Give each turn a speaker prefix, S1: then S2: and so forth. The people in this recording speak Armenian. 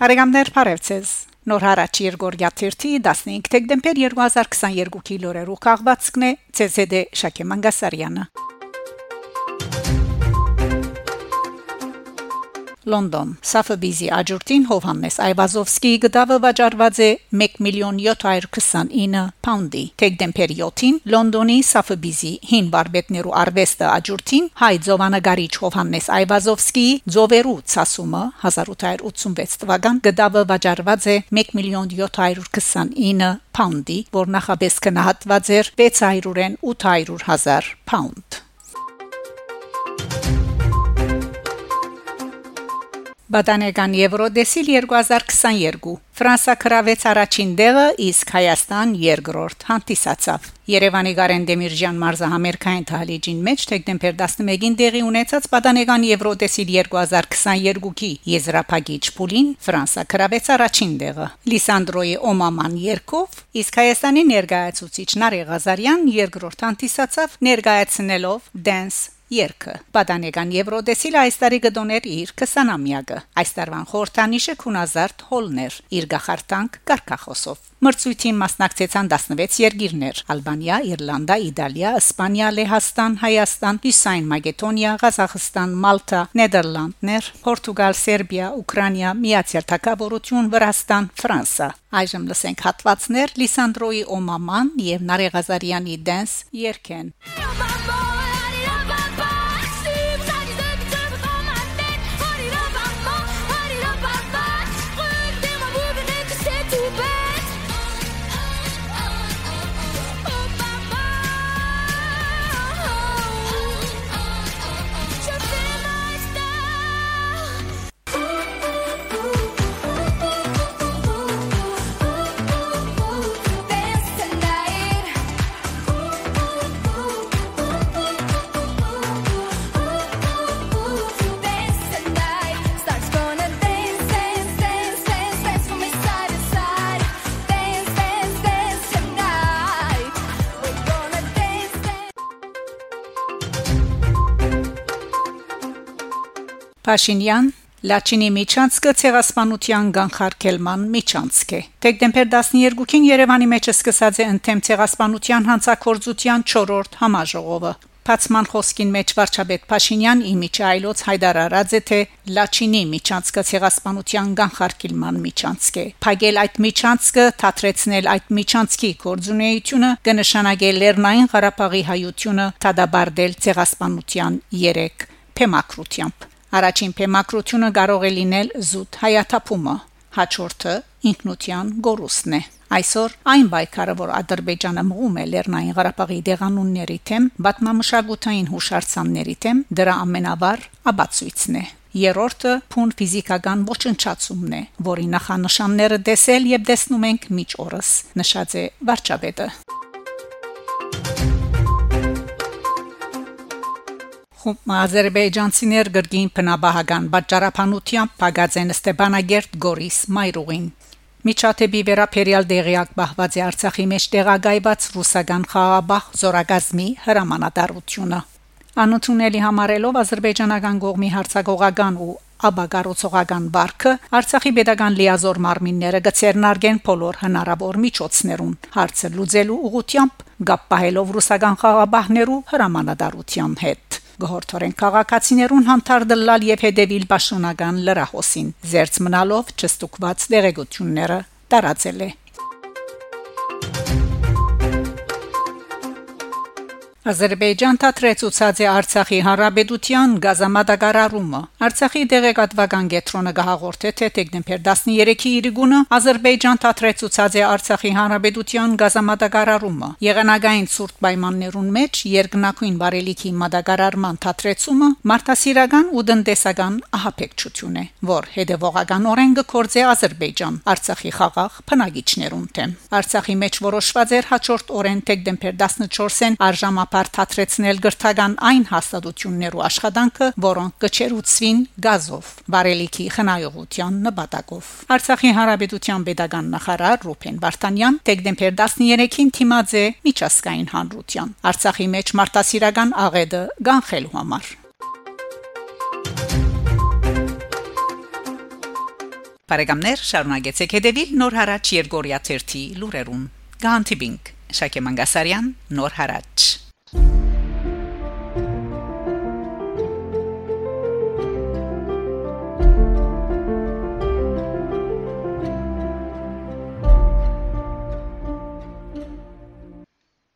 S1: Բարեկամներ Փարեվցես Նոր հարաճ Երգորիա 15 դեկտեմբեր 2022-ի լուրերով քաղվածքն է ՑՍԴ Շակե Մանգասարյանը Լոնդոն Սաֆաբիզի աջուրտին Հովհաննես Այվազովսկիի գդավը վաճառված է 1 միլիոն 729 պաունդի դեկտեմբերի 7-ին Լոնդոնի Սաֆաբիզի հին բարբետներու արվեստը աջուրտին հայ ծովանագարիչ Հովհաննես Այվազովսկիի ծովերու ցասումը 1886 թվական գդավը վաճառված է 1 միլիոն 729 պաունդի որ նախապես կնահատված էր 600-ին 800 հազար պաունդ Բադանեգան Եվրոդեսիլ 2022 Ֆրանսա կրավեց առաջին դեղը, իսկ Հայաստան երկրորդ հանդիսացավ։ Երևանի Գարեն Դեմիրժյան մարզահամերկային թալիջին մեջ դեկտեմբեր 11-ին դեղի ունեցած Բադանեգան Եվրոդեսիլ 2022-ի եզրափակիչ փուլին Ֆրանսա կրավեց առաջին դեղը։ Լիսանդրոյի Օմաման երկով, իսկ Հայաստանի ներկայացուցիչ Նարե Ղազարյան երկրորդ հանդիսացավ ներկայացնելով Dance Երկը Պատանեկան Եվրոդեսիլ այս տարի գտոներ իր 20-ամյակը այս տարվան խորհրդանիշը Քունազարդ հոլներ իր գախարտանք կարկախոսով Մրցույթին մասնակցեցան 16 երկիրներ Ալբանիա, Իռլանդա, Իտալիա, Իսպանիա, Լեհաստան, Հայաստան, Հյուսայն Մակեդոնիա, Ղազախստան, Մալտա, Նեդերլանդներ, Պորտուգալ, Սերբիա, Ուկրաինա, Միացյալ Թագավորություն, Վրաստան, Ֆրանսա Այժմ լսենք հատվածներ Լիսանդրոյի Օմաման եւ Նարեգազարյանի Dance երկեն Փաշինյան Լաչինի միջանցքը ցեղասպանության կանխարգելման միջանցք է։ Դեկտեմբեր 12-ին Երևանի մեջ սկսած է ընդեմ ցեղասպանության հանցակործության 4-րդ համաժողովը։ Փացման խոսքին մեջ վարչապետ Փաշինյան իմիջի այլոց հայտարարած է թե Լաչինի միջանցքը ցեղասպանության կանխարգելման միջանցք է։ Փագել այդ միջանցքը, թատրեցնել այդ միջանցքի կորձունեությունը կնշանակել Լեռնային Ղարաբաղի հայությունը թադաբարդել ցեղասպանության 3 փեմակրությամբ։ Առաջին փեմակրությունը կարող է լինել զուտ հայաթափումը, հաջորդը ինքնության գորուսն է։ Այսօր այն բայկարը, որ Ադրբեջանը մղում է Լեռնային Ղարաբաղի դեղանունների թեմ, բազմամշակութային հուշարձանների թեմ, դրա ամենավառ աբացույցն է։ Երրորդը փուն ֆիզիկական ոչնչացումն է, որի նախանշանները տեսել եւ տեսնում ենք միջ օրս, նշած է վարչապետը։ Խումբ Ադրբեջանցիներ գրգին փնաբահական բաճարապանությամբ փակած են Ստեփանագերտ Գորիս Մայրուղին Միչաթեբի վերապերյալ դեղյակ բահված է Արցախի մեջ տեղագայված ռուսական խաղաբախ զորագազմի հրամանատարությունը Անընդունելի համարելով ազերբայջանական կողմի հարցակողական ու աբագարոցողական վարկը Արցախի pedagogan լիազոր մարմինները գցերնարգեն բոլոր հնարավոր միջոցներուն հարցը լուծելու ուղությամբ գապահելով ռուսական խաղաբահներու հրամանատարության հետ գողորթորեն քաղաքացիներուն հանդարտլալ եւ հետեւիլ պաշտոնական լրահոսին զերծ մնալով չստուկված դեղեցությունները տարածել է Ադրբեջան թատրեցուցած է Արցախի հանրապետության գազամատակարարումը։ Արցախի դեղեկատվական կենտրոնը գահաղորդե թե դեկտեմբեր 13-ի իրգունը Ադրբեջան թատրեցուցած է Արցախի հանրապետության գազամատակարարումը։ Եղանակային ցուրտ պայմաններուն մեջ երկնակույն բարելիքի մատակարարման թատրեցումը մարդասիրական ու տնտեսական ահապեկչություն է, որ հետևողական կորձե Ադրբեջան Արցախի խաղաղ բնակիչներուն թեմ։ Արցախի մեջ որոշված էր հաջորդ օրեն դեկտեմբեր 14-ին արժամա բարթացրեցնել գրթական այն հաստատություններու աշխատանքը, որոնք կչերուցվին գազով, վարելիքի խնայողության նպատակով։ Արցախի հանրապետության pedagogan նախարար Ռուփեն Վարդանյան դեկտեմբեր 13-ին թիմաձե միջազգային հանրության Արցախի մեջ մարտահրավերական աղեդը գանխելու համար Բարեկամներ շարունակեցեք հետևել Նոր հարաճ Երգորիա 1-ի լուրերուն։ Գանտիբինգ Շակե Մանգասարյան Նոր հարաճ